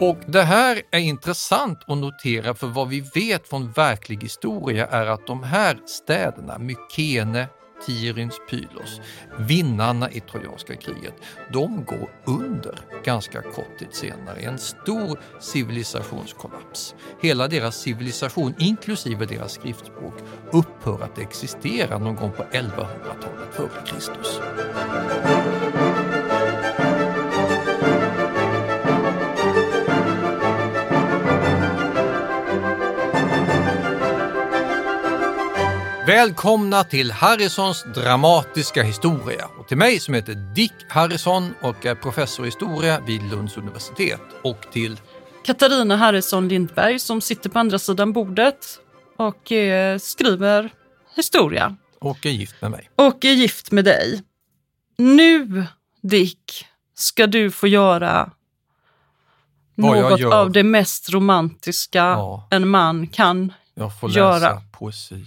Och det här är intressant att notera för vad vi vet från verklig historia är att de här städerna, Mykene, Tirins, Pylos, vinnarna i Trojanska kriget, de går under ganska kort tid senare. En stor civilisationskollaps. Hela deras civilisation, inklusive deras skriftspråk, upphör att existera någon gång på 1100-talet före Kristus. Välkomna till Harrisons dramatiska historia och till mig som heter Dick Harrison och är professor i historia vid Lunds universitet och till Katarina Harrison Lindberg som sitter på andra sidan bordet och eh, skriver historia. Och är gift med mig. Och är gift med dig. Nu, Dick, ska du få göra Vad något gör. av det mest romantiska Ja. en man kan, Jag får läsa Göra. poesi.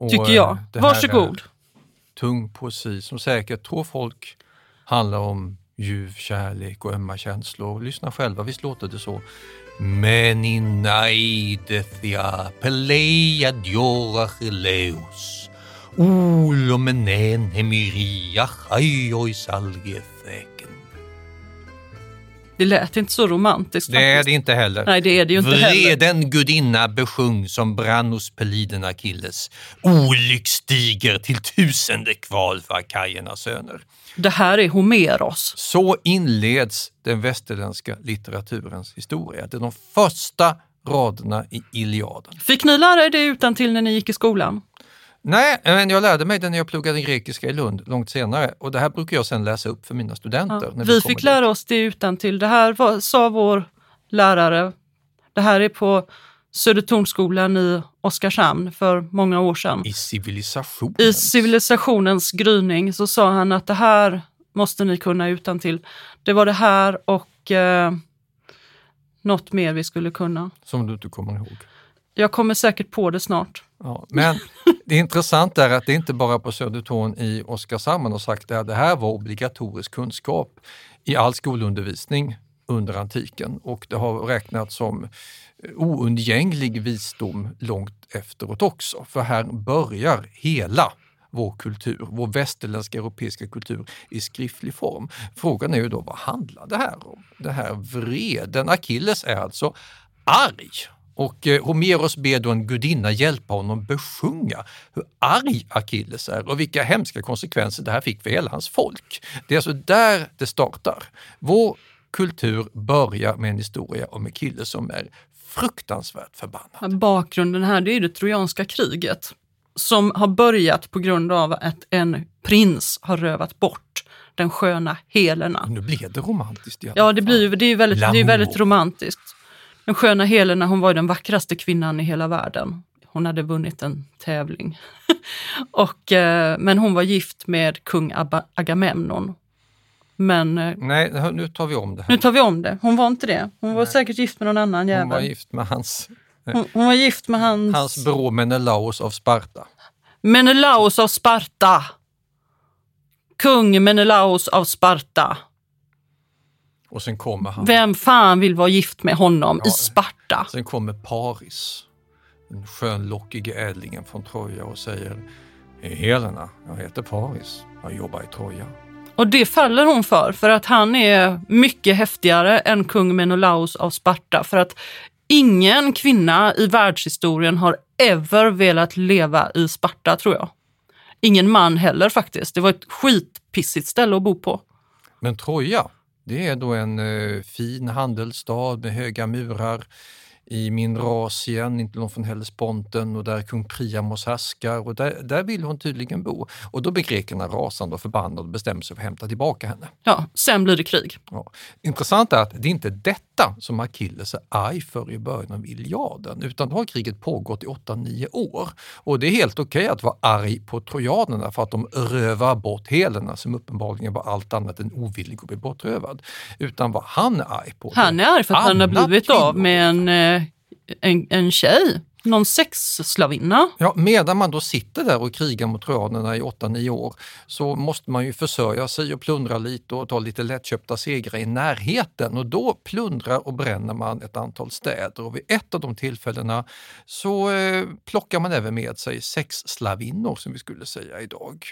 Och, tycker eh, jag. Varsågod. Tung poesi som säkert tror folk handlar om ljuv kärlek och ömma känslor. Lyssna själva, visst låter det så? Men inaidethia peleia diora chileus ulomenen hemiria chaioi salgetheken. Det lät inte så romantiskt. Det är faktiskt. det inte heller. Nej, det är det ju inte heller. Vreden gudinna besjung som brann hos peliden Achilles. Olycksstiger till tusende kval för akajernas söner. Det här är Homeros. Så inleds den västerländska litteraturens historia. Det är de första raderna i Iliaden. Fick ni lära er det utan till när ni gick i skolan? Nej, men jag lärde mig det när jag pluggade grekiska i Lund långt senare och det här brukar jag sen läsa upp för mina studenter. Ja, vi kommer fick lära oss det utan till. Det här var, sa vår lärare. Det här är på Södertornsskolan i Oskarshamn för många år sedan. I civilisationen. I civilisationens gryning så sa han att det här måste ni kunna utan till. Det var det här och eh, något mer vi skulle kunna. Som du inte kommer ihåg. Jag kommer säkert på det snart. Ja, men det intressanta är att det inte bara på Södertorn i Oskarshamn man har sagt att det här var obligatorisk kunskap i all skolundervisning under antiken och det har räknats som oundgänglig visdom långt efteråt också. För här börjar hela vår kultur, vår västerländska europeiska kultur i skriftlig form. Frågan är ju då vad handlar det här om? Det här vreden. Achilles är alltså arg och eh, Homeros ber då en gudinna hjälpa honom besjunga hur arg Achilles är och vilka hemska konsekvenser det här fick för hela hans folk. Det är alltså där det startar. Vår kultur börjar med en historia om Achilles som är fruktansvärt förbannad. Bakgrunden här det är det trojanska kriget som har börjat på grund av att en prins har rövat bort den sköna Helena. Nu blev det romantiskt i alla Ja, det, blir, det är väldigt, det är väldigt romantiskt. Den sköna Helena hon var ju den vackraste kvinnan i hela världen. Hon hade vunnit en tävling. och, eh, men hon var gift med kung Abba- Agamemnon. Men eh, Nej, nu tar vi om det här. nu tar vi om det. Hon var inte det. Hon var säkert gift med någon annan jävel. Hon var gift med hans, hon, hon var gift med hans, hans bror Menelaos av Sparta. Menelaos av Sparta. Kung Menelaos av Sparta. Och sen kommer han. Vem fan vill vara gift med honom Ja. i Sparta? Sen kommer Paris, den skönlockige ädlingen från Troja och säger Helena, jag heter Paris, jag jobbar i Troja. Och det faller hon för, för att han är mycket häftigare än kung Menelaos av Sparta. För att ingen kvinna i världshistorien har ever velat leva i Sparta, tror jag. Ingen man heller faktiskt. Det var ett skitpissigt ställe att bo på. Men Troja, det är då en eh, fin handelsstad med höga murar i Minrasien, inte långt från Hellesponten och där kung Priamos härskar och där, där vill hon tydligen bo. Och då blir grekerna rasande och förbannade och bestämmer sig för att hämta tillbaka henne. Ja, sen blir det krig. Ja. Intressant är att det är inte detta som Achilles är arg för i början av Iliaden, utan då har kriget pågått i 8-9 år. Och det är helt okej att vara arg på trojanerna för att de rövar bort Helena som uppenbarligen var allt annat än ovillig att bli bortrövad. Utan vad han är arg på. Han är arg för att han har blivit av med en, eh, en, en tjej, någon sexslavinna. Ja, medan man då sitter där och krigar mot trojanerna i 8-9 år så måste man ju försörja sig och plundra lite och ta lite lättköpta segrar i närheten och då plundrar och bränner man ett antal städer och vid ett av de tillfällena så eh, plockar man även med sig sexslavinnor som vi skulle säga idag.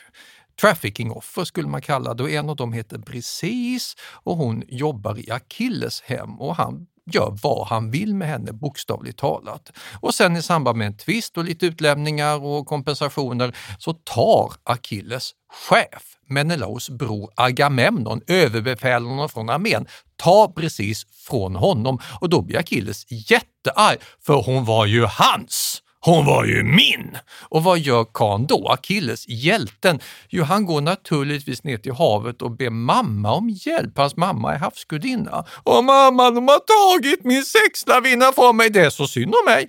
Trafficking-offer skulle man kalla det och en av dem heter Briseis och hon jobbar i Achilles hem och han gör vad han vill med henne bokstavligt talat. Och sen i samband med en tvist och lite utlämningar och kompensationer så tar Achilles chef, Menelaos bror Agamemnon, överbefälhavaren från armén, tar precis från honom och då blir Achilles jättearg för hon var ju hans. Hon var ju min! Och vad gör Kan då? Achilles, hjälten? Jo, han går naturligtvis ner till havet och ber mamma om hjälp. Hans mamma är havsgudinna. Och mamma, de har tagit min sexslavinna från mig. Det är så synd om mig.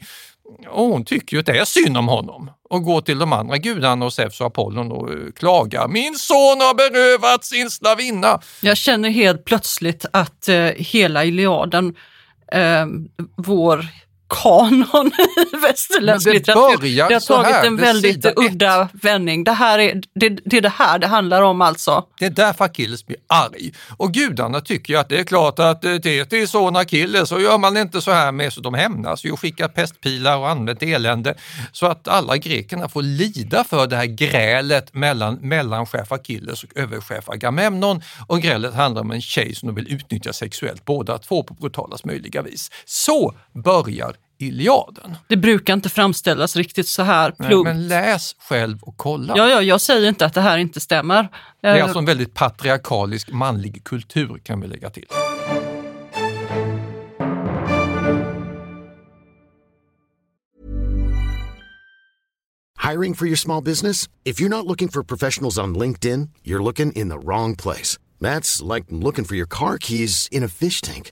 Och hon tycker ju att det är synd om honom och går till de andra gudarna och Zeus och Apollon och eh, klagar. Min son har berövat sin slavinna. Jag känner helt plötsligt att eh, hela Iliaden, eh, vår kanon i västerländsk Men det litteratur, det har så tagit här, en det väldigt sida ett. udda vändning. Det, här är, det, det är det här det handlar om alltså. Det är därför Achilles blir arg. Och gudarna tycker ju att det är klart att eh, Teti är son Achilles och gör man inte så här med så de hämnas ju och skickar pestpilar och använt elände så att alla grekerna får lida för det här grälet mellan mellanchef Achilles och överchef Agamemnon. Och grälet handlar om en tjej som de vill utnyttja sexuellt, båda två på brutalast möjliga vis. Så börjar Iliaden. Det brukar inte framställas riktigt så här Nej, plumpt. Men läs själv och kolla. Ja, ja, jag säger inte att det här inte stämmer. Det är Eh, alltså en väldigt patriarkalisk manlig kultur kan vi lägga till. Hiring for your small business? If you're not looking for professionals on LinkedIn, you're looking in the wrong place. That's like looking for your car keys in a fish tank.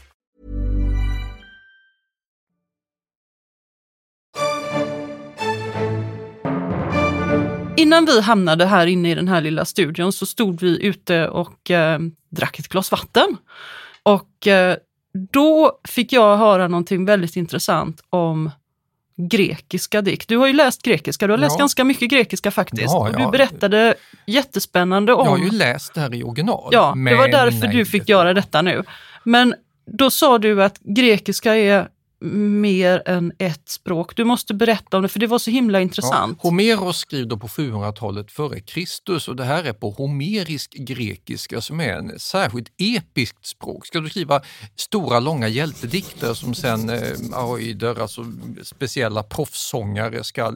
Innan vi hamnade här inne i den här lilla studion så stod vi ute och eh, drack ett glas vatten. Och eh, då fick jag höra någonting väldigt intressant om grekiska dikt. Du har ju läst grekiska, du har läst Ja. ganska mycket grekiska faktiskt. Ja, ja. Du berättade jättespännande om... Jag har ju läst det här i original. Ja, det var därför nej, du fick göra detta nu. Men då sa du att grekiska är mer än ett språk? Du måste berätta om det, för det var så himla intressant. Ja, Homeros skriver då på 700-talet före Kristus och det här är på homerisk grekiska som är en särskilt episkt språk. Ska du skriva stora långa hjältedikter som sen eh, aoider, alltså speciella proffssångare ska eh,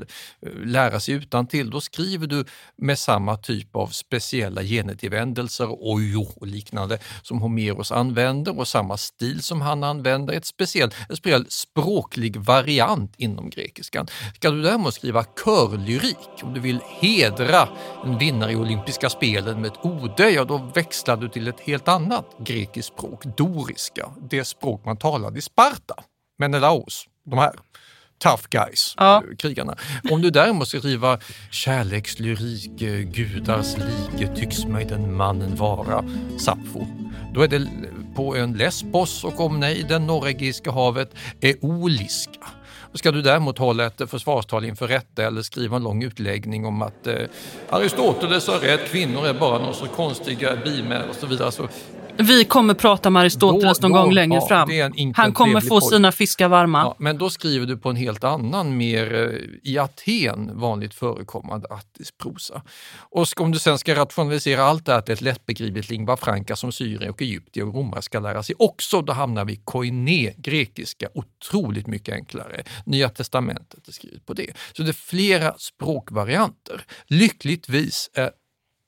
lära sig utan till, då skriver du med samma typ av speciella genetivändelser, ojo och liknande, som Homeros använder och samma stil som han använder, ett speciellt, ett speciellt språklig variant inom grekiskan. Ska du däremot skriva körlyrik, om du vill hedra en vinnare i olympiska spelen med ett ode, ja då växlar du till ett helt annat grekiskt språk, doriska, det språk man talade i Sparta, Menelaos, de här tough guys, Ja. krigarna. Om du däremot ska skriva kärlekslyrik, eh, gudars like tycks mig den mannen vara, Sappho, då är det på ön Lesbos och omnejden norra Egeiska havet är oliska. Ska du däremot hålla ett försvarstal inför rätta eller skriva en lång utläggning om att eh, Aristoteles har rätt, kvinnor är bara någon så konstiga bimän och så vidare. Så vi kommer prata med Aristoteles Då- någon då- gång längre ja, fram. Han kommer få podd. sina fiskar varma. Ja, men då skriver du på en helt annan, mer eh, i Aten vanligt förekommande attisk prosa. Och om du sen ska rationalisera allt det här till ett lättbegripligt lingua franca som syrier och egyptier och romare ska lära sig också, då hamnar vi i koiné, grekiska, otroligt mycket enklare. Nya testamentet är skrivet på det. Så det är flera språkvarianter. Lyckligtvis är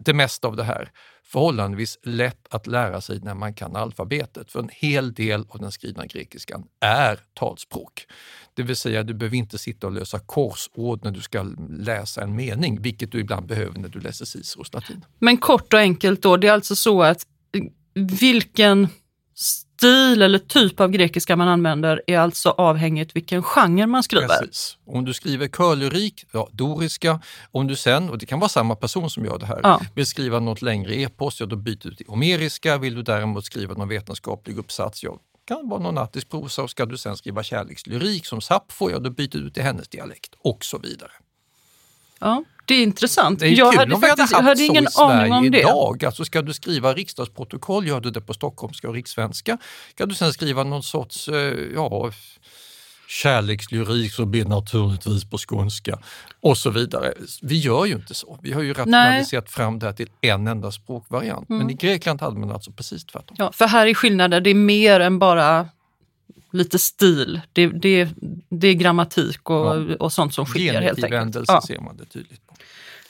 det mesta av det här förhållandevis lätt att lära sig när man kan alfabetet. För en hel del av den skrivna grekiskan är talspråk. Det vill säga, du behöver inte sitta och lösa korsord när du ska läsa en mening, vilket du ibland behöver när du läser Ciceros latin. Men kort och enkelt då, det är alltså så att eh, vilken stil eller typ av grekiska man använder är alltså avhängigt vilken genre man skriver. Precis. Om du skriver körlyrik, ja, doriska. Om du sen, och det kan vara samma person som gör det här, Ja. vill skriva något längre epos, ja då byter du till homeriska. Vill du däremot skriva någon vetenskaplig uppsats, ja, kan vara någon attisk prosa och ska du sen skriva kärlekslyrik som Sappho, ja då byter du till hennes dialekt och så vidare. Ja, det är intressant. Det är jag kul hade om vi hade faktiskt haft hade så ingen i Sverige aning om det. idag. Alltså ska du skriva riksdagsprotokoll gör du det på stockholmska och rikssvenska. Ska du sen skriva någon sorts eh, ja, kärlekslyrik så blir det naturligtvis på skånska och så vidare. Vi gör ju inte så. Vi har ju rationaliserat fram det här till en enda språkvariant. Men i Grekland hade man alltså precis tvärtom. Ja, för här är skillnaden, det är mer än bara lite stil. Det, det, det är grammatik och, och sånt som skiljer helt enkelt. Ja. ser man det tydligt på.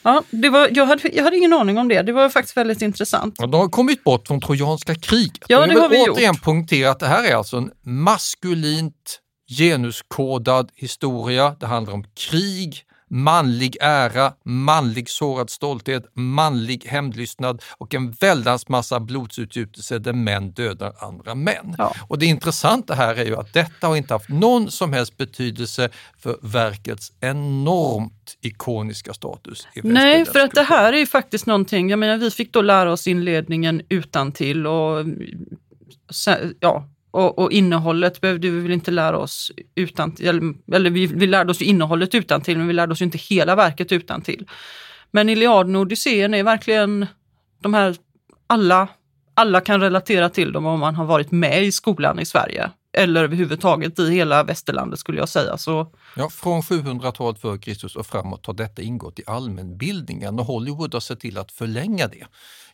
Ja, det var, jag, hade, jag hade ingen aning om det. Det var faktiskt väldigt intressant. Ja, de har kommit bort från trojanska kriget. Ja, det har vi återigen gjort. poängtera att det här är alltså en maskulint genuskodad historia. Det handlar om krig, manlig ära, manlig sårad stolthet, manlig hämndlystnad och en väldans massa blodsutgjutelse där män dödar andra män. Ja. Och det intressanta här är ju att detta har inte haft någon som helst betydelse för verkets enormt ikoniska status i Nej, för att det här är ju faktiskt någonting, jag menar vi fick då lära oss inledningen utan till och sen, ja, och, och innehållet behövde vi väl inte lära oss utan eller, eller vi, vi lärde oss innehållet utan till men vi lärde oss inte hela verket utan till. Men Iliaden och Odysseen är verkligen de här, alla, alla kan relatera till dem om man har varit med i skolan i Sverige. Eller överhuvudtaget i hela västerlandet skulle jag säga. Så Ja, från 700-talet före Kristus och framåt har detta ingått i allmänbildningen och Hollywood har sett till att förlänga det.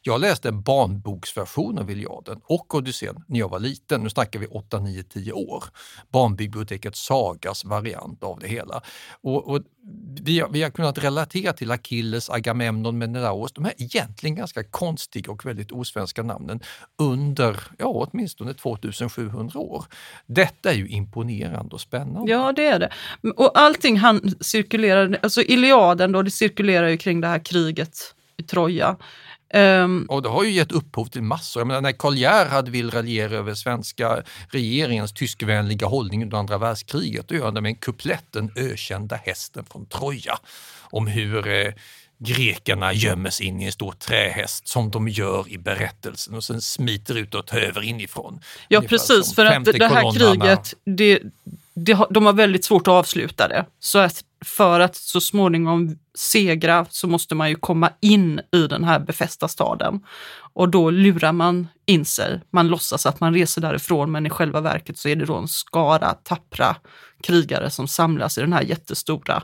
Jag läste barnboksversion av Iliaden och Odysseen när jag var liten. Nu snackar vi 8, 9, 10 år. Barnbiblioteket Sagas variant av det hela. Och, och vi, har, vi har kunnat relatera till Achilles, Agamemnon, Menelaos, de här egentligen ganska konstiga och väldigt osvenska namnen under ja, åtminstone 2700 år. Detta är ju imponerande och spännande. Ja, det är det. Och allting han cirkulerar, alltså Iliaden då, det cirkulerar ju kring det här kriget i Troja. Ehm, Och det har ju gett upphov till massor. Jag menar, när Karl Gerhard vill raljera över svenska regeringens tyskvänliga hållning under andra världskriget, då gör han det med en kuplett, den ökända hästen från Troja, om hur eh, grekerna gömmer sig in i en stor trähäst som de gör i berättelsen och sen smiter ut och tar över inifrån. ja, precis, för att det här kriget, det, de har väldigt svårt att avsluta det. Så att för att så småningom segra så måste man ju komma in i den här befästa staden. Och då lurar man in sig. Man låtsas att man reser därifrån men i själva verket så är det då en skara tappra krigare som samlas i den här jättestora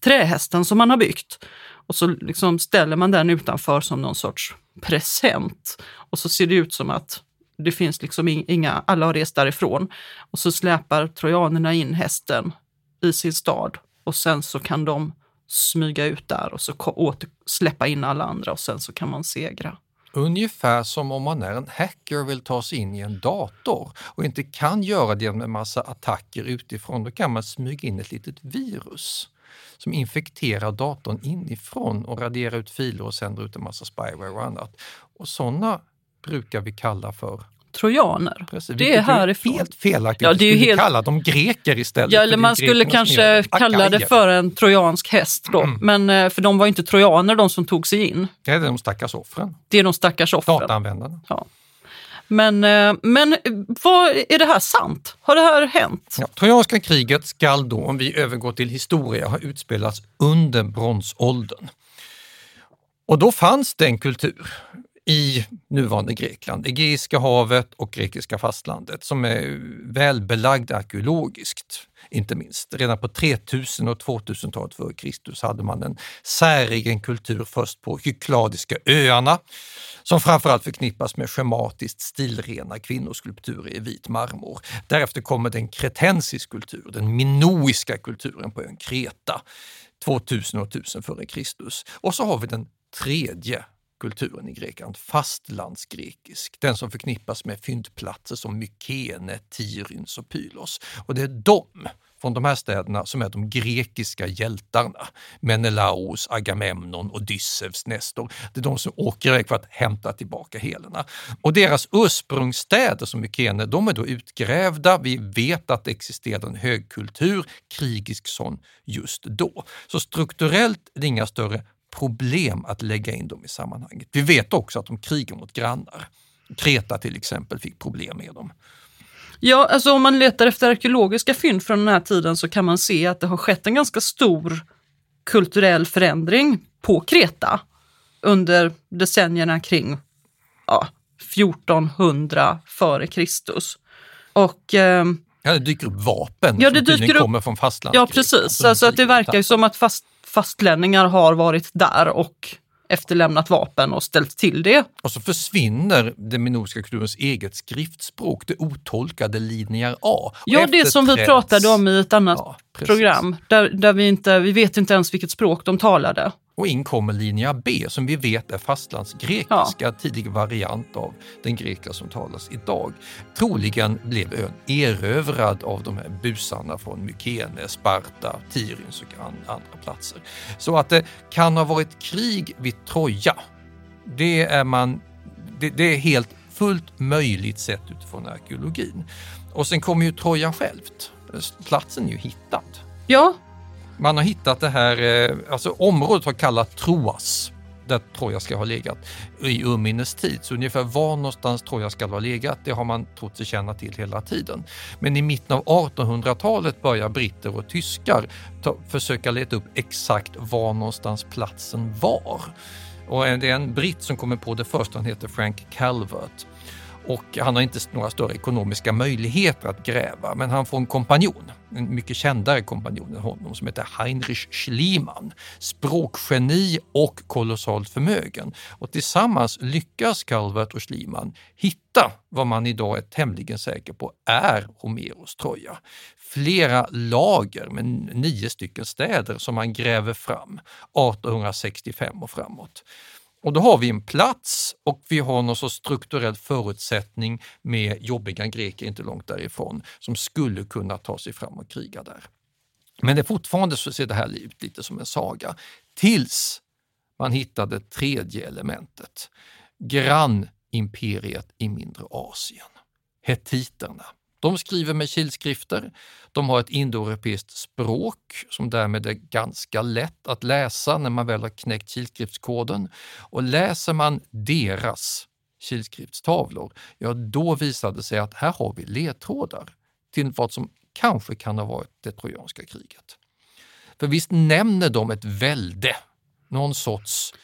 trähästen som man har byggt. Och så liksom ställer man den utanför som någon sorts present. Och så ser det ut som att det finns liksom inga, alla har rest därifrån. Och så släpar trojanerna in hästen i sin stad och sen så kan de smyga ut där och så åter släppa in alla andra och sen så kan man segra. Ungefär som om man är en hacker och vill ta sig in i en dator och inte kan göra det med massa attacker utifrån. Då kan man smyga in ett litet virus som infekterar datorn inifrån och raderar ut filer och sänder ut en massa spyware och annat. Och sådana brukar vi kalla för trojaner. Precis, det är härifrån. Helt felaktigt. Ja, det är helt... kalla dem greker istället. Ja, eller man skulle kanske kalla det för en trojansk häst då. Mm. Men eh, för de var inte trojaner de som tog sig in. Det är de stackars offren. Det är de stackars offren. Dataanvändarna. Ja. Men, eh, men vad, är det här sant? Har det här hänt? Ja, Trojanska kriget skall då, om vi övergår till historia, ha utspelats under bronsåldern. Och då fanns det en kultur i nuvarande Grekland, Egeiska havet och grekiska fastlandet som är välbelagd arkeologiskt, inte minst. Redan på 3000 och 2000-talet före Kristus hade man en säregen kultur först på Kykladiska öarna som framförallt förknippas med schematiskt stilrena kvinnoskulpturer i vit marmor. Därefter kommer den kretensisk kultur, den minoiska kulturen på ön Kreta, 2000 och 1000 före Kristus. Och så har vi den tredje kulturen i Grekland, fastlandsgrekisk, den som förknippas med fyndplatser som Mykene, Tiryns och Pylos. Och det är de från de här städerna som är de grekiska hjältarna. Menelaos, Agamemnon, Odysseus, Nestor. Det är de som åker iväg för att hämta tillbaka Helena. Och deras ursprungsstäder som Mykene, de är då utgrävda. Vi vet att det existerade en högkultur, krigisk sån, just då. Så strukturellt är det inga större problem att lägga in dem i sammanhanget. Vi vet också att de krigar mot grannar. Kreta till exempel fick problem med dem. Ja, alltså om man letar efter arkeologiska fynd från den här tiden så kan man se att det har skett en ganska stor kulturell förändring på Kreta under decennierna kring ja, 1400 före Kristus. Och eh, Ja, det dyker upp vapen ja, det som dyker upp, kommer från fastlandet. Ja, precis. Alltså att det verkar ju som att fast, fastlänningar har varit där och efterlämnat vapen och ställt till det. Och så försvinner den minoiska kulturens eget skriftspråk, det otolkade linjer A. Ja, det som vi pratade om i ett annat ja, program, där, där vi, inte, vi vet inte ens vilket språk de talade. Och in kommer linje B som vi vet är fastlandsgrekiska, ja. tidig variant av den grekiska som talas idag. Troligen blev ön erövrad av de här busarna från Mykene, Sparta, Tiryns och andra platser. Så att det kan ha varit krig vid Troja, det är, man, det, det är helt fullt möjligt sett utifrån arkeologin. Och sen kommer ju Troja självt. Platsen är ju hittad. Ja, man har hittat det här, eh, alltså området har kallats Troas, där Troja ska ha legat i urminnes tid. Så ungefär var någonstans Troja ska ha legat, det har man trott sig känna till hela tiden. Men i mitten av 1800-talet börjar britter och tyskar ta, försöka leta upp exakt var någonstans platsen var. Och det är en britt som kommer på det först, han heter Frank Calvert och han har inte några större ekonomiska möjligheter att gräva, men han får en kompanjon, en mycket kändare kompanjon än honom som heter Heinrich Schliemann. Språkgeni och kolossalt förmögen. Och tillsammans lyckas Calvert och Schliemann hitta vad man idag är tämligen säker på är Homeros Troja. Flera lager med nio stycken städer som man gräver fram 1865 och framåt. Och då har vi en plats och vi har någon sorts strukturell förutsättning med jobbiga greker inte långt därifrån som skulle kunna ta sig fram och kriga där. Men det fortfarande så ser det här ut lite som en saga. Tills man hittade tredje elementet, grannimperiet i mindre Asien, hetiterna. De skriver med kilskrifter. De har ett indoeuropeiskt språk som därmed är ganska lätt att läsa när man väl har knäckt kilskriftskoden. Och läser man deras kilskriftstavlor, ja då visar det sig att här har vi ledtrådar till vad som kanske kan ha varit det trojanska kriget. För visst nämner de ett välde, någon sorts eh,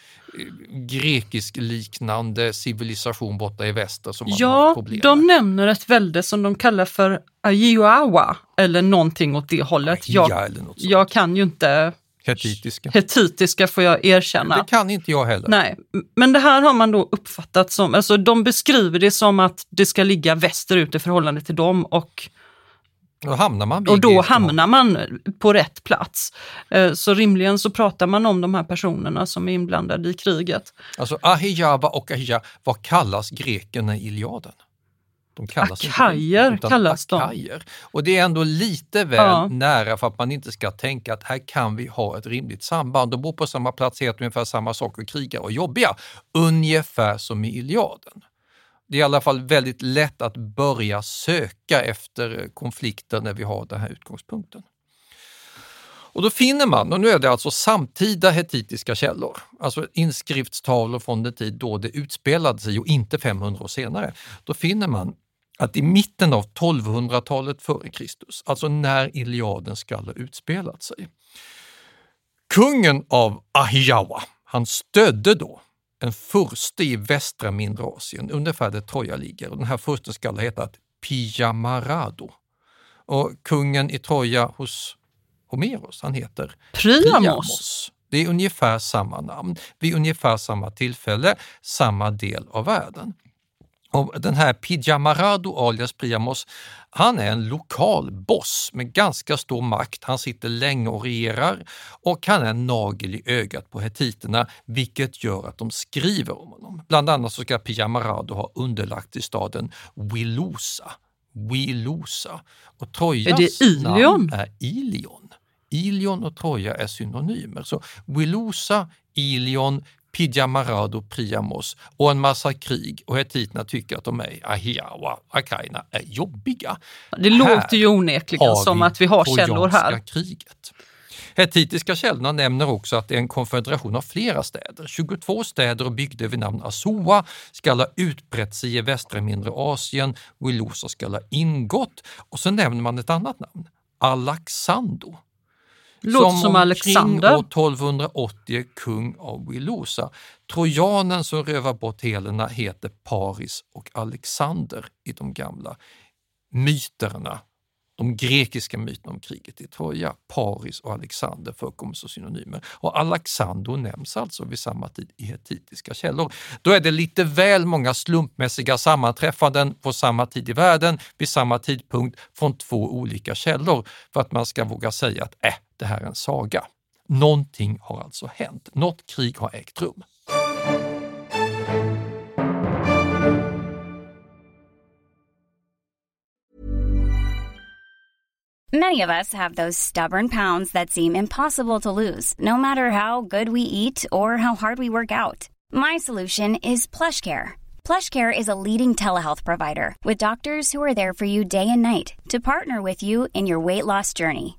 grekisk-liknande civilisation borta i väster som man har Ja, problem de med. nämner ett välde som de kallar för Ajiawa eller någonting åt det hållet. Ja, Jag, jag kan ju inte Hetitiska. hetitiska får jag erkänna. Det kan inte jag heller. Nej, men det här har man då uppfattat som, alltså de beskriver det som att det ska ligga västerut i förhållande till dem och, Då hamnar man och då hamnar man på rätt plats. Eh, Så rimligen så pratar man om de här personerna som är inblandade i kriget. Alltså Ahijawa och Ahija, vad kallas grekerna i Iliaden? De kallas inte Akajer utan kallas de. akajer. Och det är ändå lite väl Ja. nära för att man inte ska tänka att här kan vi ha ett rimligt samband. De bor på samma plats, heter ungefär samma saker, krigar och jobbiga. Ungefär som i Iliaden. Det är i alla fall väldigt lätt att börja söka efter konflikter när vi har den här utgångspunkten. Och då finner man, och nu är det alltså samtida hetitiska källor, alltså inskriftstavlor från den tid då det utspelade sig och inte 500 år senare. Då finner man att i mitten av 1200-talet före Kristus, alltså när Iliaden ska ha utspelat sig, kungen av Ahijawa, han stödde då en furste i västra mindre Asien, ungefär där Troja ligger. Den här fursten ska ha hetat Pijamarado. Och kungen i Troja hos Homeros, han heter Priamos. Det är ungefär samma namn, vid ungefär samma tillfälle, samma del av världen. Och den här Pijamarado alias Priamos, han är en lokal boss med ganska stor makt. Han sitter länge och regerar och han är en nagel i ögat på hetiterna, vilket gör att de skriver om honom. Bland annat så ska Pijamarado ha underlagt i staden Wilusa. Wilusa. Och Trojas Är det Ilion? namn är Ilion. Ilion och Troja är synonymer. Så Wilusa, Ilion, Pijamarado, Priamos och en massa krig och hetiterna tycker att de är Ahiawa, Akaina är jobbiga. Det låter ju onekligen som att vi har källor här. Kriget. Hetitiska källorna nämner också att det är en konfederation av flera städer. 22 städer och bygder vid namn Asoa ska ha utbrett sig i västra mindre Asien, Wilosa ska ha ingått och så nämner man ett annat namn, Alexando. Låter som omkring Alexander. år 1280 är kung av Wilosa. Trojanen som rövar bort Helena heter Paris och Alexander i de gamla myterna, de grekiska myterna om kriget i Troja. Paris och Alexander förekommer som synonymer. Och Alexander nämns alltså vid samma tid i hetitiska källor. Då är det lite väl många slumpmässiga sammanträffanden på samma tid i världen vid samma tidpunkt från två olika källor för att man ska våga säga att äh, det här är en saga. Någonting har alltså hänt. Något krig har ägt rum. Many of us have those stubborn pounds that seem impossible to lose, no matter how good we eat or how hard we work out. My solution is PlushCare. PlushCare is a leading telehealth provider with doctors who are there for you day and night to partner with you in your weight loss journey.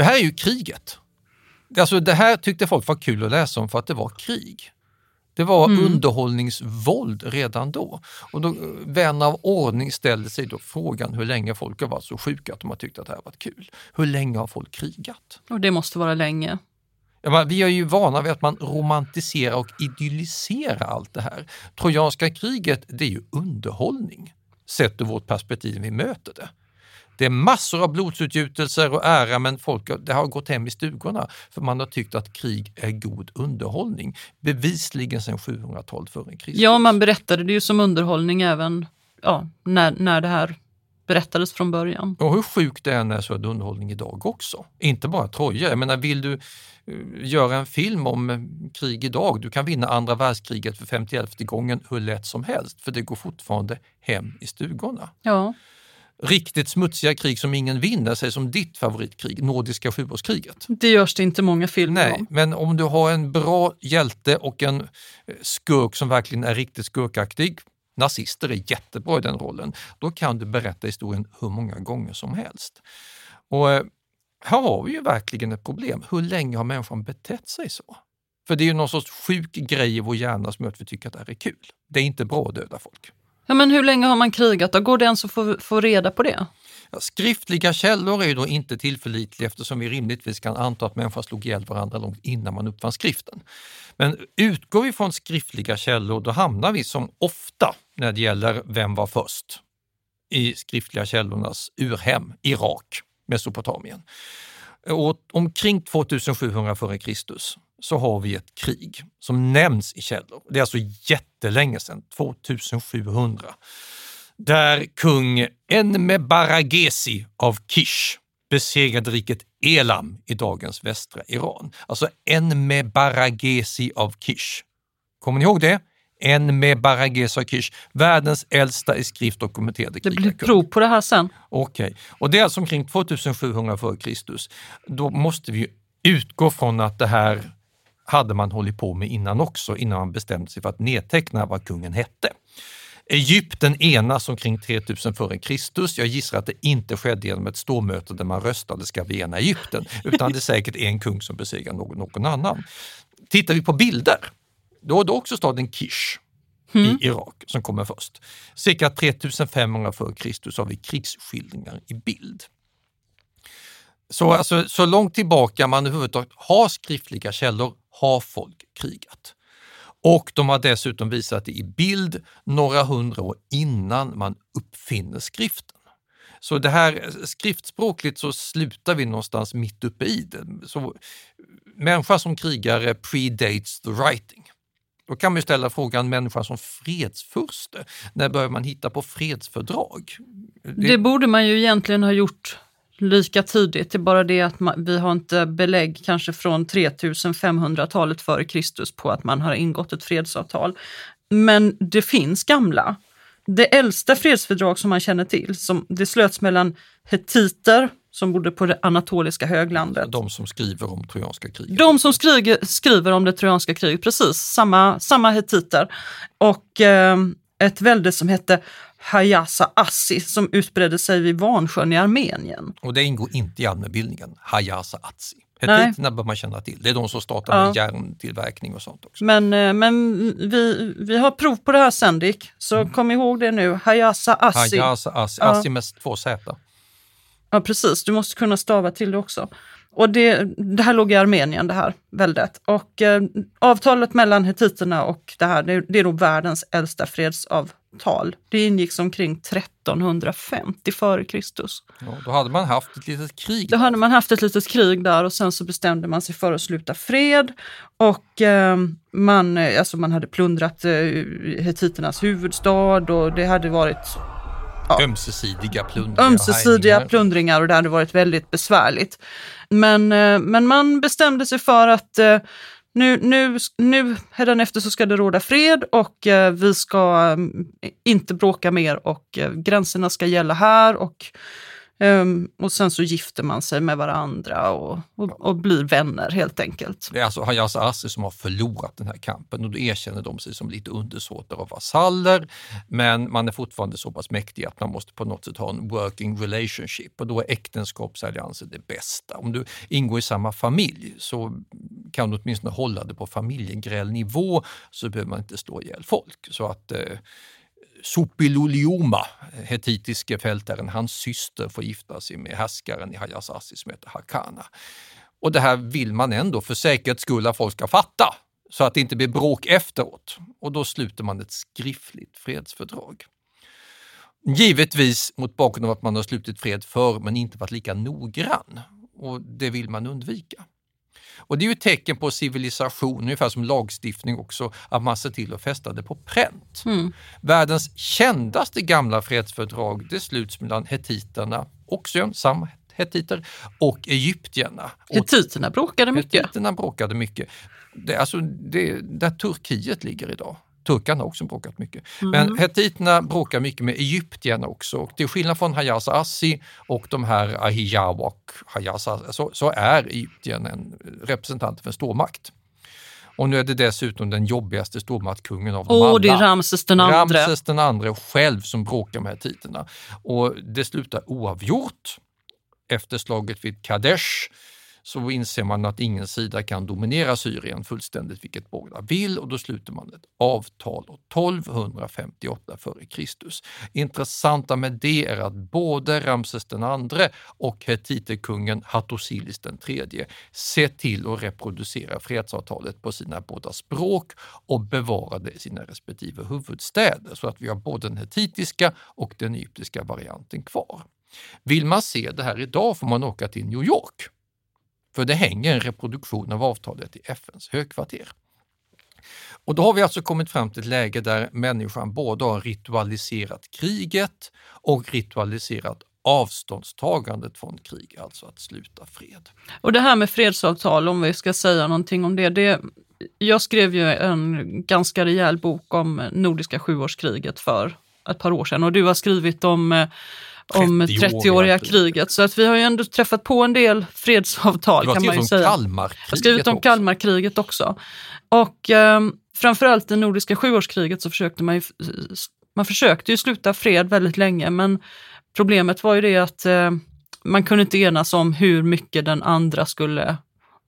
Det här är ju kriget. Alltså det här tyckte folk var kul att läsa om för att det var krig. Det var Mm. underhållningsvåld redan då. Och då, eh, vän av ordning ställde sig då frågan hur länge folk har varit så sjuka att de har tyckt att det här varit kul. Hur länge har folk krigat? Och det måste vara länge. Ja, men vi är ju vana vid att man romantiserar och idylliserar allt det här. Trojanska kriget, det är ju underhållning, sett ur vårt perspektiv när vi möter det. Det är massor av blodsutgjutelser och ära, men folk det har gått hem i stugorna för man har tyckt att krig är god underhållning. Bevisligen sedan 700-talet före Kristus. Ja, man berättade det ju som underhållning även ja, när, när det här berättades från början. Och hur sjukt det än är så är det underhållning idag också. Inte bara Troja. Jag menar, vill du eh, göra en film om eh, krig idag, du kan vinna andra världskriget för 51 gången hur lätt som helst, för det går fortfarande hem i stugorna. Ja, Riktigt smutsiga krig som ingen vinner, säg som ditt favoritkrig, Nordiska sjuårskriget. det görs det inte många filmer Nej, om. men om du har en bra hjälte och en eh, skurk som verkligen är riktigt skurkaktig, nazister är jättebra i den rollen, då kan du berätta historien hur många gånger som helst. Och eh, här har vi ju verkligen ett problem. Hur länge har människan betett sig så? För det är ju någon sorts sjuk grej i vår hjärna som gör att vi tycker att det här är kul. Det är inte bra att döda folk. Ja, men hur länge har man krigat? Då går det ens att få, få reda på det? Ja, Skriftliga källor är ju då inte tillförlitliga eftersom vi rimligtvis kan anta att människor slog ihjäl varandra långt innan man uppfann skriften. Men utgår vi från skriftliga källor då hamnar vi som ofta när det gäller vem var först i skriftliga källornas urhem, Irak, Mesopotamien. Och omkring 2700 f.Kr så har vi ett krig som nämns i källor. Det är alltså jättelänge sedan, 2700 där kung Enmebaragesi av Kish besegrade riket Elam i dagens västra Iran. Alltså Enmebaragesi av Kish. Kommer ni ihåg det? Enmebaragesi av Kish, världens äldsta i skrift dokumenterade Det blir krigarkung. prov på det här sen. Okej, och det är alltså omkring 2700 f.Kr. Då måste vi ju utgå från att det här hade man hållit på med innan också, innan man bestämde sig för att nedteckna vad kungen hette. Egypten enas omkring 3000 f.Kr. Jag gissar att det inte skedde genom ett stormöte där man röstade ska vi ena Egypten, utan det är säkert en kung som besegrar någon, någon annan. Tittar vi på bilder, då är det också staden Kish i Irak som kommer först. Cirka 3500 f.Kr. har vi krigsskildringar i bild. Så, alltså, så långt tillbaka man överhuvudtaget har skriftliga källor har folk krigat. Och de har dessutom visat det i bild några hundra år innan man uppfinner skriften. Så det här skriftspråkligt så slutar vi någonstans mitt uppe i det. Så människa som krigare predates the writing. Då kan man ju ställa frågan, människa som fredsfurste, när börjar man hitta på fredsfördrag? Det borde man ju egentligen ha gjort lika tidigt. Det är bara det att man, vi har inte belägg kanske från 3500-talet före Kristus på att man har ingått ett fredsavtal. Men det finns gamla. Det äldsta fredsfördrag som man känner till, som, det slöts mellan hetiter som bodde på det anatoliska höglandet. De som skriver om trojanska kriget. De som skriver, skriver om det trojanska kriget, precis, samma, samma hetiter. Och eh, ett välde som hette Hayasa Assi som utbredde sig vid Vansjön i Armenien. Och det ingår inte i allmänbildningen, Hayasa Atsi. Nej. Hetiterna bör man känna till. Det är de som startar med Ja. järntillverkning och sånt också. Men, eh, men vi, vi har prov på det här sen Dick, så kom ihåg det nu. Hayasa Assi. Hayasa Assi, Ja. Assi med två Z. Ja, precis. Du måste kunna stava till det också. Och det, det här låg i Armenien, det här väldet. Och eh, avtalet mellan hetiterna och det här, det, det är då världens äldsta fredsavtal. Det ingicks omkring 1350 före Kristus. Ja, då hade man haft ett litet krig. Då hade man haft ett litet krig där och sen så bestämde man sig för att sluta fred. Och eh, man, alltså man hade plundrat eh, hetiternas huvudstad och det hade varit Ömsesidiga plundringar. och ömsesidiga härjningar. plundringar och det hade varit väldigt besvärligt. Men, eh, men man bestämde sig för att eh, nu, nu, nu hädanefter så ska det råda fred och eh, vi ska eh, inte bråka mer och gränserna ska gälla här och, ehm, och sen så gifter man sig med varandra och, och, och blir vänner helt enkelt. Det är alltså Hayasa Assi som har förlorat den här kampen och då erkänner de sig som lite undersåtar och vasaller. Men man är fortfarande så pass mäktig att man måste på något sätt ha en working relationship och då är äktenskapsallianser det bästa. Om du ingår i samma familj så kan du åtminstone hålla det på familjegrällnivå så behöver man inte slå ihjäl folk. Så att eh, Sopiluliuma, hetitiske fältaren, hans syster får gifta sig med härskaren i Hayasasi som heter Hakana. Och det här vill man ändå för säkerhets skull att folk ska fatta, så att det inte blir bråk efteråt. Och då sluter man ett skriftligt fredsfördrag. Givetvis mot bakgrund av att man har slutit fred för men inte varit lika noggrann. Och det vill man undvika. Och det är ju ett tecken på civilisation, ungefär som lagstiftning också, att man ser till att fästa det på pränt. Mm. Världens kändaste gamla fredsfördrag det sluts mellan hetiterna, också samma hetiter, och egyptierna. Hetiterna bråkade mycket. Hetiterna bråkade mycket. Det, alltså, det, där Turkiet ligger idag. Turkarna har också bråkat mycket. Mm. Men hetiterna bråkar mycket med egyptierna också. Och till skillnad från Hayasa Assi och de här Ahijawa och Hayasa så, så är Egypten en representant för en stormakt. Och nu är det dessutom den jobbigaste stormaktskungen av dem alla. det är Ramses den andre. Ramses den andre själv som bråkar med hetiterna. Och det slutar oavgjort. Efter slaget vid Kadesh så inser man att ingen sida kan dominera Syrien fullständigt, vilket båda vill och då sluter man ett avtal 1258 f.Kr. Intressanta med det är att både Ramses den andre och hetiterkungen Hattusilis den tredje ser till att reproducera fredsavtalet på sina båda språk och bevara det i sina respektive huvudstäder så att vi har både den hetitiska och den egyptiska varianten kvar. Vill man se det här idag får man åka till New York. För det hänger en reproduktion av avtalet i FNs högkvarter. Och då har vi alltså kommit fram till ett läge där människan både har ritualiserat kriget och ritualiserat avståndstagandet från krig, alltså att sluta fred. Och det här med fredsavtal, om vi ska säga någonting om det. det jag skrev ju en ganska rejäl bok om Nordiska sjuårskriget för ett par år sedan och du har skrivit om eh, om 30-åriga kriget. Så att vi har ju ändå träffat på en del fredsavtal kan man ju säga. Har skrivit om Kalmarkriget också. Och eh, framförallt i Nordiska sjuårskriget så försökte man ju, man försökte ju sluta fred väldigt länge men problemet var ju det att eh, man kunde inte enas om hur mycket den andra skulle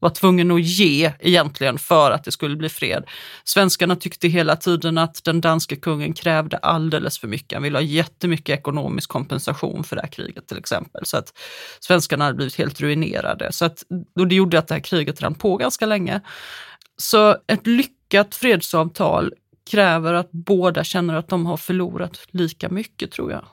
var tvungen att ge egentligen för att det skulle bli fred. Svenskarna tyckte hela tiden att den danske kungen krävde alldeles för mycket. Han ville ha jättemycket ekonomisk kompensation för det här kriget till exempel. Så att svenskarna hade blivit helt ruinerade. Så att, och det gjorde att det här kriget rann på ganska länge. Så ett lyckat fredsavtal kräver att båda känner att de har förlorat lika mycket tror jag.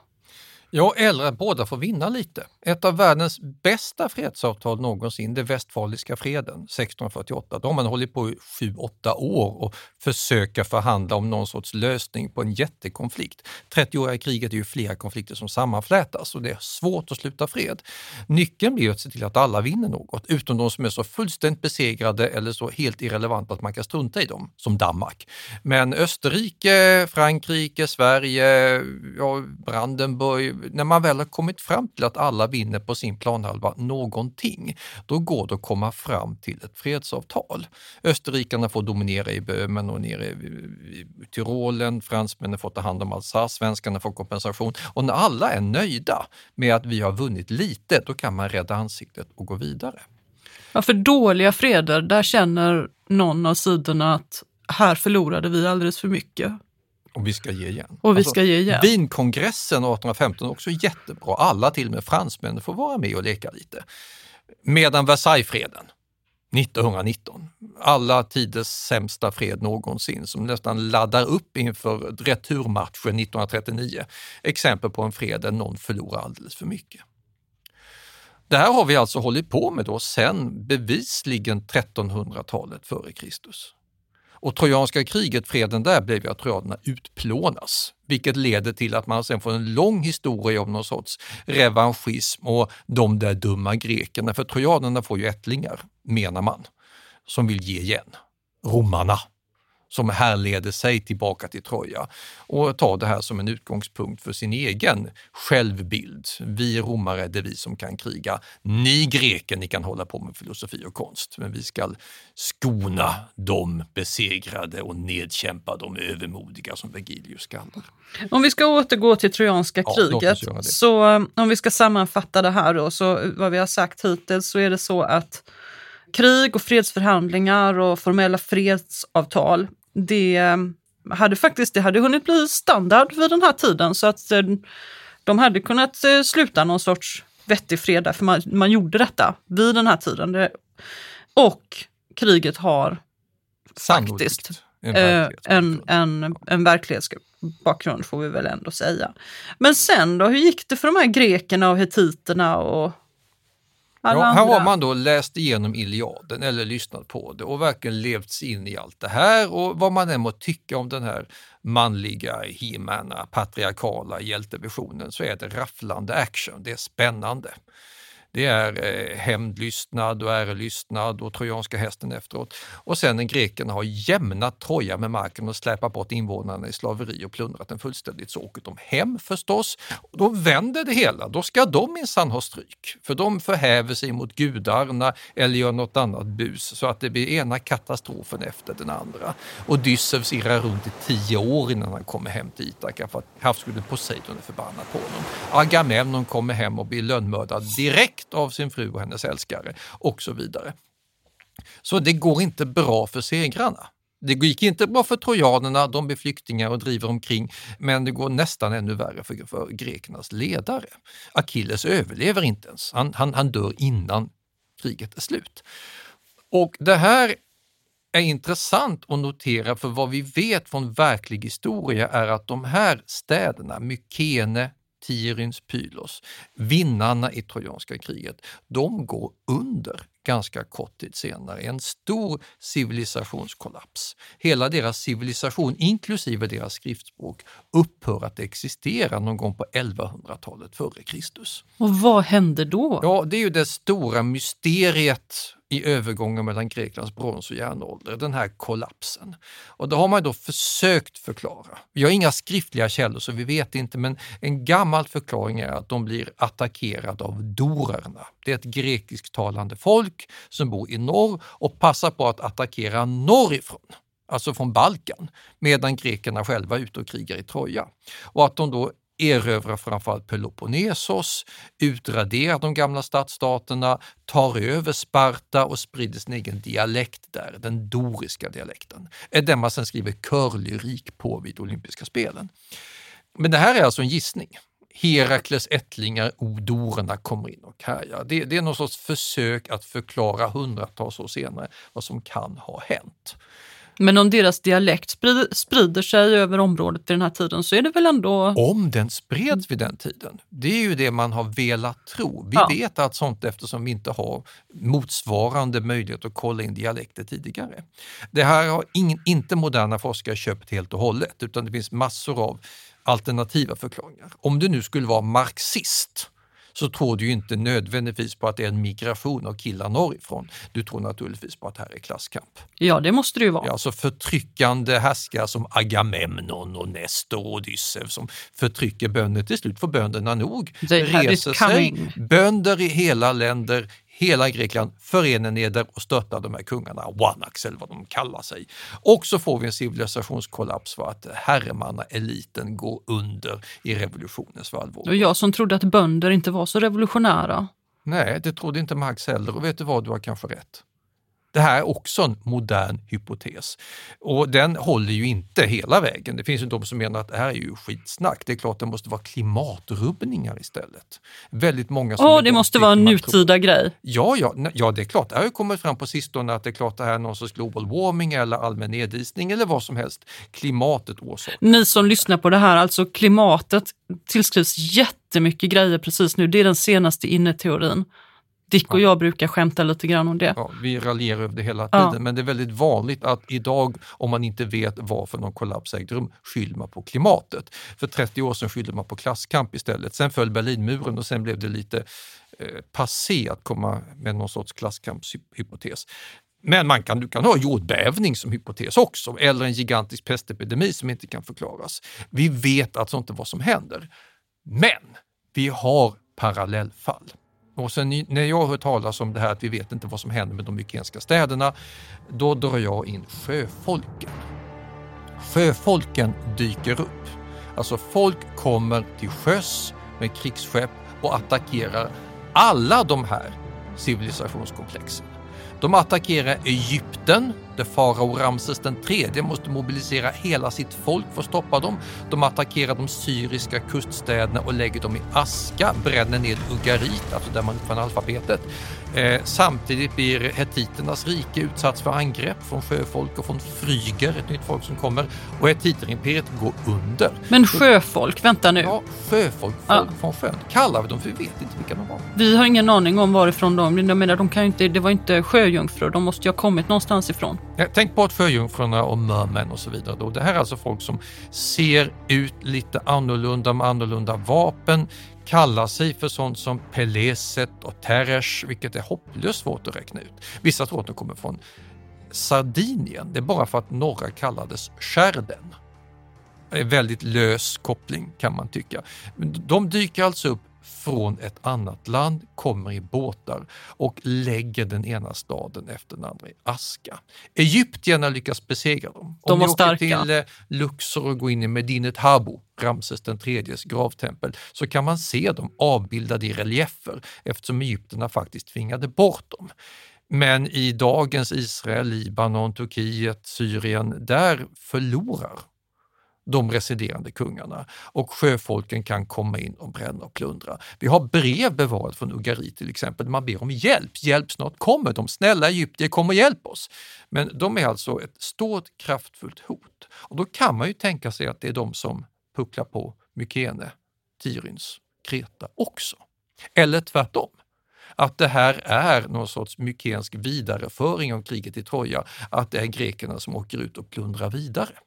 Ja, eller att båda får vinna lite. Ett av världens bästa fredsavtal någonsin, det Västfaliska freden 1648. Då har man hållit på i sju, åtta år och försöka förhandla om någon sorts lösning på en jättekonflikt. 30-åriga kriget är ju flera konflikter som sammanflätas och det är svårt att sluta fred. Nyckeln blir att se till att alla vinner något, utom de som är så fullständigt besegrade eller så helt irrelevanta att man kan strunta i dem, som Danmark. Men Österrike, Frankrike, Sverige, ja, Brandenburg, när man väl har kommit fram till att alla vinner på sin planhalva någonting, då går det att komma fram till ett fredsavtal. Österrikarna får dominera i Böhmen och nere i Tyrolen, fransmännen får ta hand om Alsace, svenskarna får kompensation. Och när alla är nöjda med att vi har vunnit lite, då kan man rädda ansiktet och gå vidare. Ja, för dåliga freder, där känner någon av sidorna att här förlorade vi alldeles för mycket. Och vi ska ge igen. Och vi ska ge igen. Winkongressen 1815 är också jättebra. Alla, till och med fransmän, får vara med och leka lite. Medan Versaillesfreden 1919, alla tiders sämsta fred någonsin som nästan laddar upp inför returmatchen 1939. Exempel på en fred där någon förlorar alldeles för mycket. Det här har vi alltså hållit på med då sedan bevisligen 1300-talet före Kristus. Och Trojanska kriget, freden där, blev ju att trojanerna utplånas, vilket leder till att man sen får en lång historia om någon sorts revanschism och de där dumma grekerna, för trojanerna får ju ättlingar, menar man, som vill ge igen. Romarna som härleder sig tillbaka till Troja och tar det här som en utgångspunkt för sin egen självbild. Vi romare är det vi som kan kriga. Ni greker, ni kan hålla på med filosofi och konst, men vi ska skona de besegrade och nedkämpa de övermodiga som Vergilius kallar. Om vi ska återgå till Trojanska Ja, kriget, det. så om vi ska sammanfatta det här då, så vad vi har sagt hittills så är det så att krig och fredsförhandlingar och formella fredsavtal, det hade faktiskt det hade hunnit bli standard vid den här tiden så att eh, de hade kunnat eh, sluta någon sorts vettig fred för man, man gjorde detta vid den här tiden. Det, och kriget har faktiskt en, eh, en, en, en verklighetsbakgrund får vi väl ändå säga. Men sen då, hur gick det för de här grekerna och hetiterna och Ja, här har man då läst igenom Iliaden eller lyssnat på det och verkligen levt sig in i allt det här och vad man än må tycka om den här manliga, hemana, patriarkala hjältevisionen så är det rafflande action, det är spännande. Det är eh, hämndlystnad och ärelystnad och trojanska hästen efteråt. Och sen när grekerna har jämnat Troja med marken och släpat bort invånarna i slaveri och plundrat den fullständigt så åker de hem förstås. Och då vänder det hela, då ska de minsann ha stryk. För de förhäver sig mot gudarna eller gör något annat bus så att det blir ena katastrofen efter den andra. Och Odysseus irrar runt i tio år innan han kommer hem till Ithaka för att havsguden Poseidon är förbannad på honom. Agamemnon kommer hem och blir lönnmördad direkt av sin fru och hennes älskare och så vidare. Så det går inte bra för segrarna. Det gick inte bra för trojanerna, de blir flyktingar och driver omkring, men det går nästan ännu värre för, för grekernas ledare. Achilles överlever inte ens, han, han, han dör innan kriget är slut. Och det här är intressant att notera för vad vi vet från verklig historia är att de här städerna, Mykene, Tirins, Pylos, vinnarna i trojanska kriget, de går under ganska kort tid senare. En stor civilisationskollaps. Hela deras civilisation, inklusive deras skriftspråk, upphör att existera någon gång på 1100-talet före Kristus. Och vad hände då? Ja, det är ju det stora mysteriet i övergången mellan Greklands brons och järnålder, den här kollapsen. Och det har man då försökt förklara. Vi har inga skriftliga källor så vi vet inte, men en gammal förklaring är att de blir attackerade av dorerna. Det är ett grekisktalande folk som bor i norr och passar på att attackera norrifrån alltså från Balkan, medan grekerna själva är ute och krigar i Troja. Och att de då erövrar framförallt Peloponnesos, utraderar de gamla stadsstaterna, tar över Sparta och sprider sin egen dialekt där, den doriska dialekten. Är den man sen skriver körlyrik på vid olympiska spelen. Men det här är alltså en gissning. Herakles ättlingar, odorerna, kommer in och härjar. Det, det är någon sorts försök att förklara hundratals år senare vad som kan ha hänt. Men om deras dialekt sprider, sig över området i den här tiden så är det väl ändå... Om den spreds vid den tiden, det är ju det man har velat tro. Vi Ja. vet att sånt eftersom vi inte har motsvarande möjlighet att kolla in dialekter tidigare. Det här har ingen, inte moderna forskare köpt helt och hållet utan det finns massor av alternativa förklaringar. Om du nu skulle vara marxist så tror du inte nödvändigtvis på att det är en migration av killar norrifrån. Du tror naturligtvis på att det här är klasskamp. Ja, det måste det ju vara. Ja, alltså förtryckande härskare som Agamemnon och Nestor och Odysseus som förtrycker bönder. Till slut får bönderna nog, reser sig. coming. Bönder i hela länder, hela Grekland förenar neder och stöttar de här kungarna, Wanax eller vad de kallar sig. Och så får vi en civilisationskollaps för att herremannaeliten går under i revolutionens vallvåg. Och jag som trodde att bönder inte var så revolutionära. Nej, det trodde inte Marx heller och vet du vad, du har kanske rätt. Det här är också en modern hypotes och den håller ju inte hela vägen. Det finns ju de som menar att det här är ju skitsnack. Det är klart det måste vara klimatrubbningar istället. Väldigt många som Åh, idag det måste vara en nutida grej. Ja, ja, ja, det är klart. Det har ju kommit fram på sistone att det är klart det här är någon sorts global warming eller allmän nedisning eller vad som helst. Klimatet orsakar. Ni som lyssnar på det här, alltså klimatet tillskrivs jättemycket grejer precis nu. Det är den senaste inneteorin. Dick och jag brukar skämta lite grann om det. Ja, vi raljerar över det hela Ja. tiden, men det är väldigt vanligt att idag, om man inte vet varför någon kollaps ägde rum, skyller man på klimatet. För 30 år sedan skyllde man på klasskamp istället. Sen föll Berlinmuren och sen blev det lite eh, passé att komma med någon sorts klasskampshypotes. Men man kan, du kan ha jordbävning som hypotes också, eller en gigantisk pestepidemi som inte kan förklaras. Vi vet alltså inte vad som händer. Men vi har parallellfall. Och sen när jag hör talas om det här att vi vet inte vad som händer med de mykenska städerna, då drar jag in sjöfolken. Sjöfolken dyker upp. Alltså folk kommer till sjöss med krigsskepp och attackerar alla de här civilisationskomplexen. De attackerar Egypten, där farao Ramses den tredje måste mobilisera hela sitt folk för att stoppa dem. De attackerar de syriska kuststäderna och lägger dem i aska, bränner ned Ugarit, alltså där man uppfann alfabetet. Eh, samtidigt blir hetiternas rike utsatt för angrepp från sjöfolk och från fryger, ett nytt folk som kommer. Och hetiter-imperiet går under. Men sjöfolk, vänta nu. Ja, sjöfolk folk ja. från sjön. Kallar vi dem för vi vet inte vilka de var. Vi har ingen aning om varifrån de... Jag menar, de kan inte, det var inte sjöjungfrur, de måste ju ha kommit någonstans ifrån. Ja, tänk på att sjöjungfrurna och mermän och så vidare. Då. Det här är alltså folk som ser ut lite annorlunda med annorlunda vapen, kallar sig för sånt som Peleset och Teresh, vilket är hopplöst svårt att räkna ut. Vissa tror att de kommer från Sardinien. Det är bara för att några kallades Skärden. En väldigt lös koppling kan man tycka. De dyker alltså upp från ett annat land, kommer i båtar och lägger den ena staden efter den andra i aska. Egyptierna lyckas besegra dem. De var starka. till eh, Luxor och går in i Medinet Habu, Ramses den tredjes gravtempel, så kan man se dem avbildade i reliefer eftersom egyptierna faktiskt tvingade bort dem. Men i dagens Israel, Libanon, Turkiet, Syrien, där förlorar de residerande kungarna och sjöfolken kan komma in och bränna och plundra. Vi har brev bevarat från Ugarit till exempel, där man ber om hjälp. Hjälp snart kommer de, snälla egyptier kom och hjälp oss. Men de är alltså ett stort kraftfullt hot. Och då kan man ju tänka sig att det är de som pucklar på Mykene, Tiryns, Kreta också. Eller tvärtom att det här är någon sorts mykensk vidareföring av kriget i Troja, att det är grekerna som åker ut och plundrar vidare.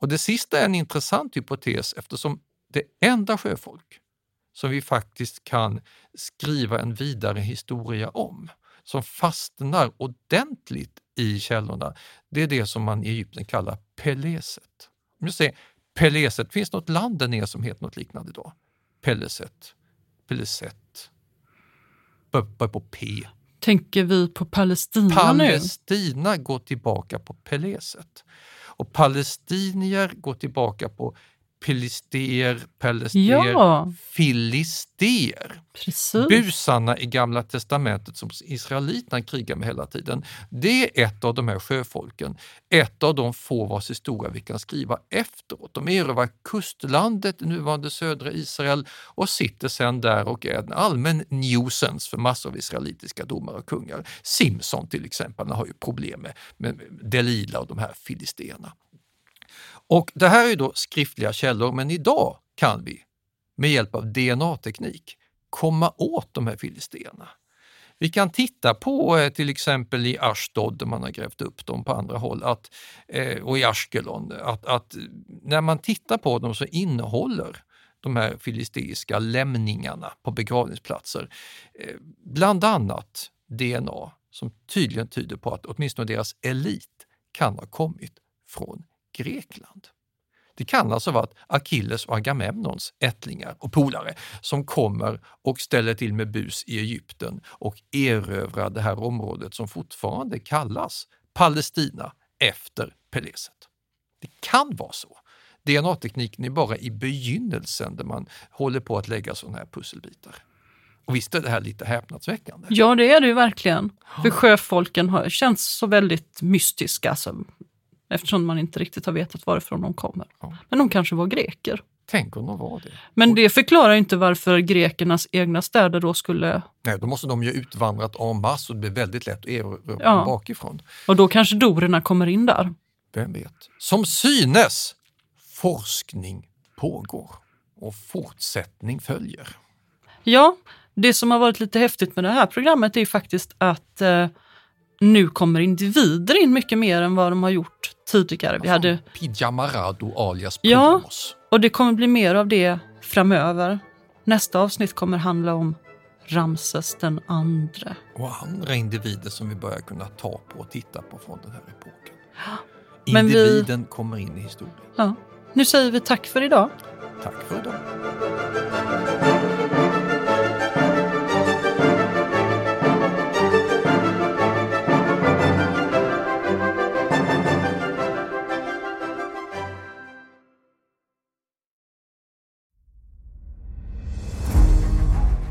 Och det sista är en intressant hypotes eftersom det enda sjöfolk som vi faktiskt kan skriva en vidare historia om, som fastnar ordentligt i källorna, det är det som man i Egypten kallar Peleset. Om jag säger Peleset, finns något land där nere som heter något liknande idag? Peleset, Peleset, börjar på P. Tänker vi på Palestina, Palestina nu? Palestina går tillbaka på Peleset. Och palestinier går tillbaka på Pelister, Pelester, ja. Filister. Precis. Busarna i Gamla testamentet som israeliterna krigar med hela tiden. Det är ett av de här sjöfolken, ett av de få vars historia vi kan skriva efteråt. De erövrar kustlandet, nuvarande södra Israel och sitter sedan där och är en allmän nuisance för massor av israelitiska domare och kungar. Simson till exempel har ju problem med, med Delila och de här filisterna. Och det här är då skriftliga källor, men idag kan vi med hjälp av DNA-teknik komma åt de här filisterna. Vi kan titta på eh, till exempel i Ashdod, där man har grävt upp dem på andra håll, att, eh, och i Ashkelon, att, att när man tittar på dem så innehåller de här filisteiska lämningarna på begravningsplatser eh, bland annat DNA som tydligen tyder på att åtminstone deras elit kan ha kommit från Grekland. Det kan alltså vara Achilles och Agamemnons ättlingar och polare som kommer och ställer till med bus i Egypten och erövrar det här området som fortfarande kallas Palestina efter Peleset. Det kan vara så. DNA-tekniken är bara i begynnelsen där man håller på att lägga sådana här pusselbitar. Och visst är det här lite häpnadsväckande? Ja, det är det ju verkligen. För sjöfolken har känts så väldigt mystiska. Alltså, eftersom man inte riktigt har vetat varifrån de kommer. Ja. Men de kanske var greker. Tänk om de var det. Men det förklarar inte varför grekernas egna städer då skulle... Nej, då måste de ju utvandrat en masse och det blir väldigt lätt att erövra ja. bakifrån. Och då kanske dorerna kommer in där. Vem vet? Som synes, forskning pågår och fortsättning följer. Ja, det som har varit lite häftigt med det här programmet är faktiskt att eh, nu kommer individer in mycket mer än vad de har gjort tidigare. Vi hade Pijamarado alias Primos. Ja, och det kommer bli mer av det framöver. Nästa avsnitt kommer handla om Ramses den andre. Och andra individer som vi börjar kunna ta på och titta på från den här epoken. Men Individen vi... kommer in i historien. Ja. Nu säger vi tack för idag. Tack för idag.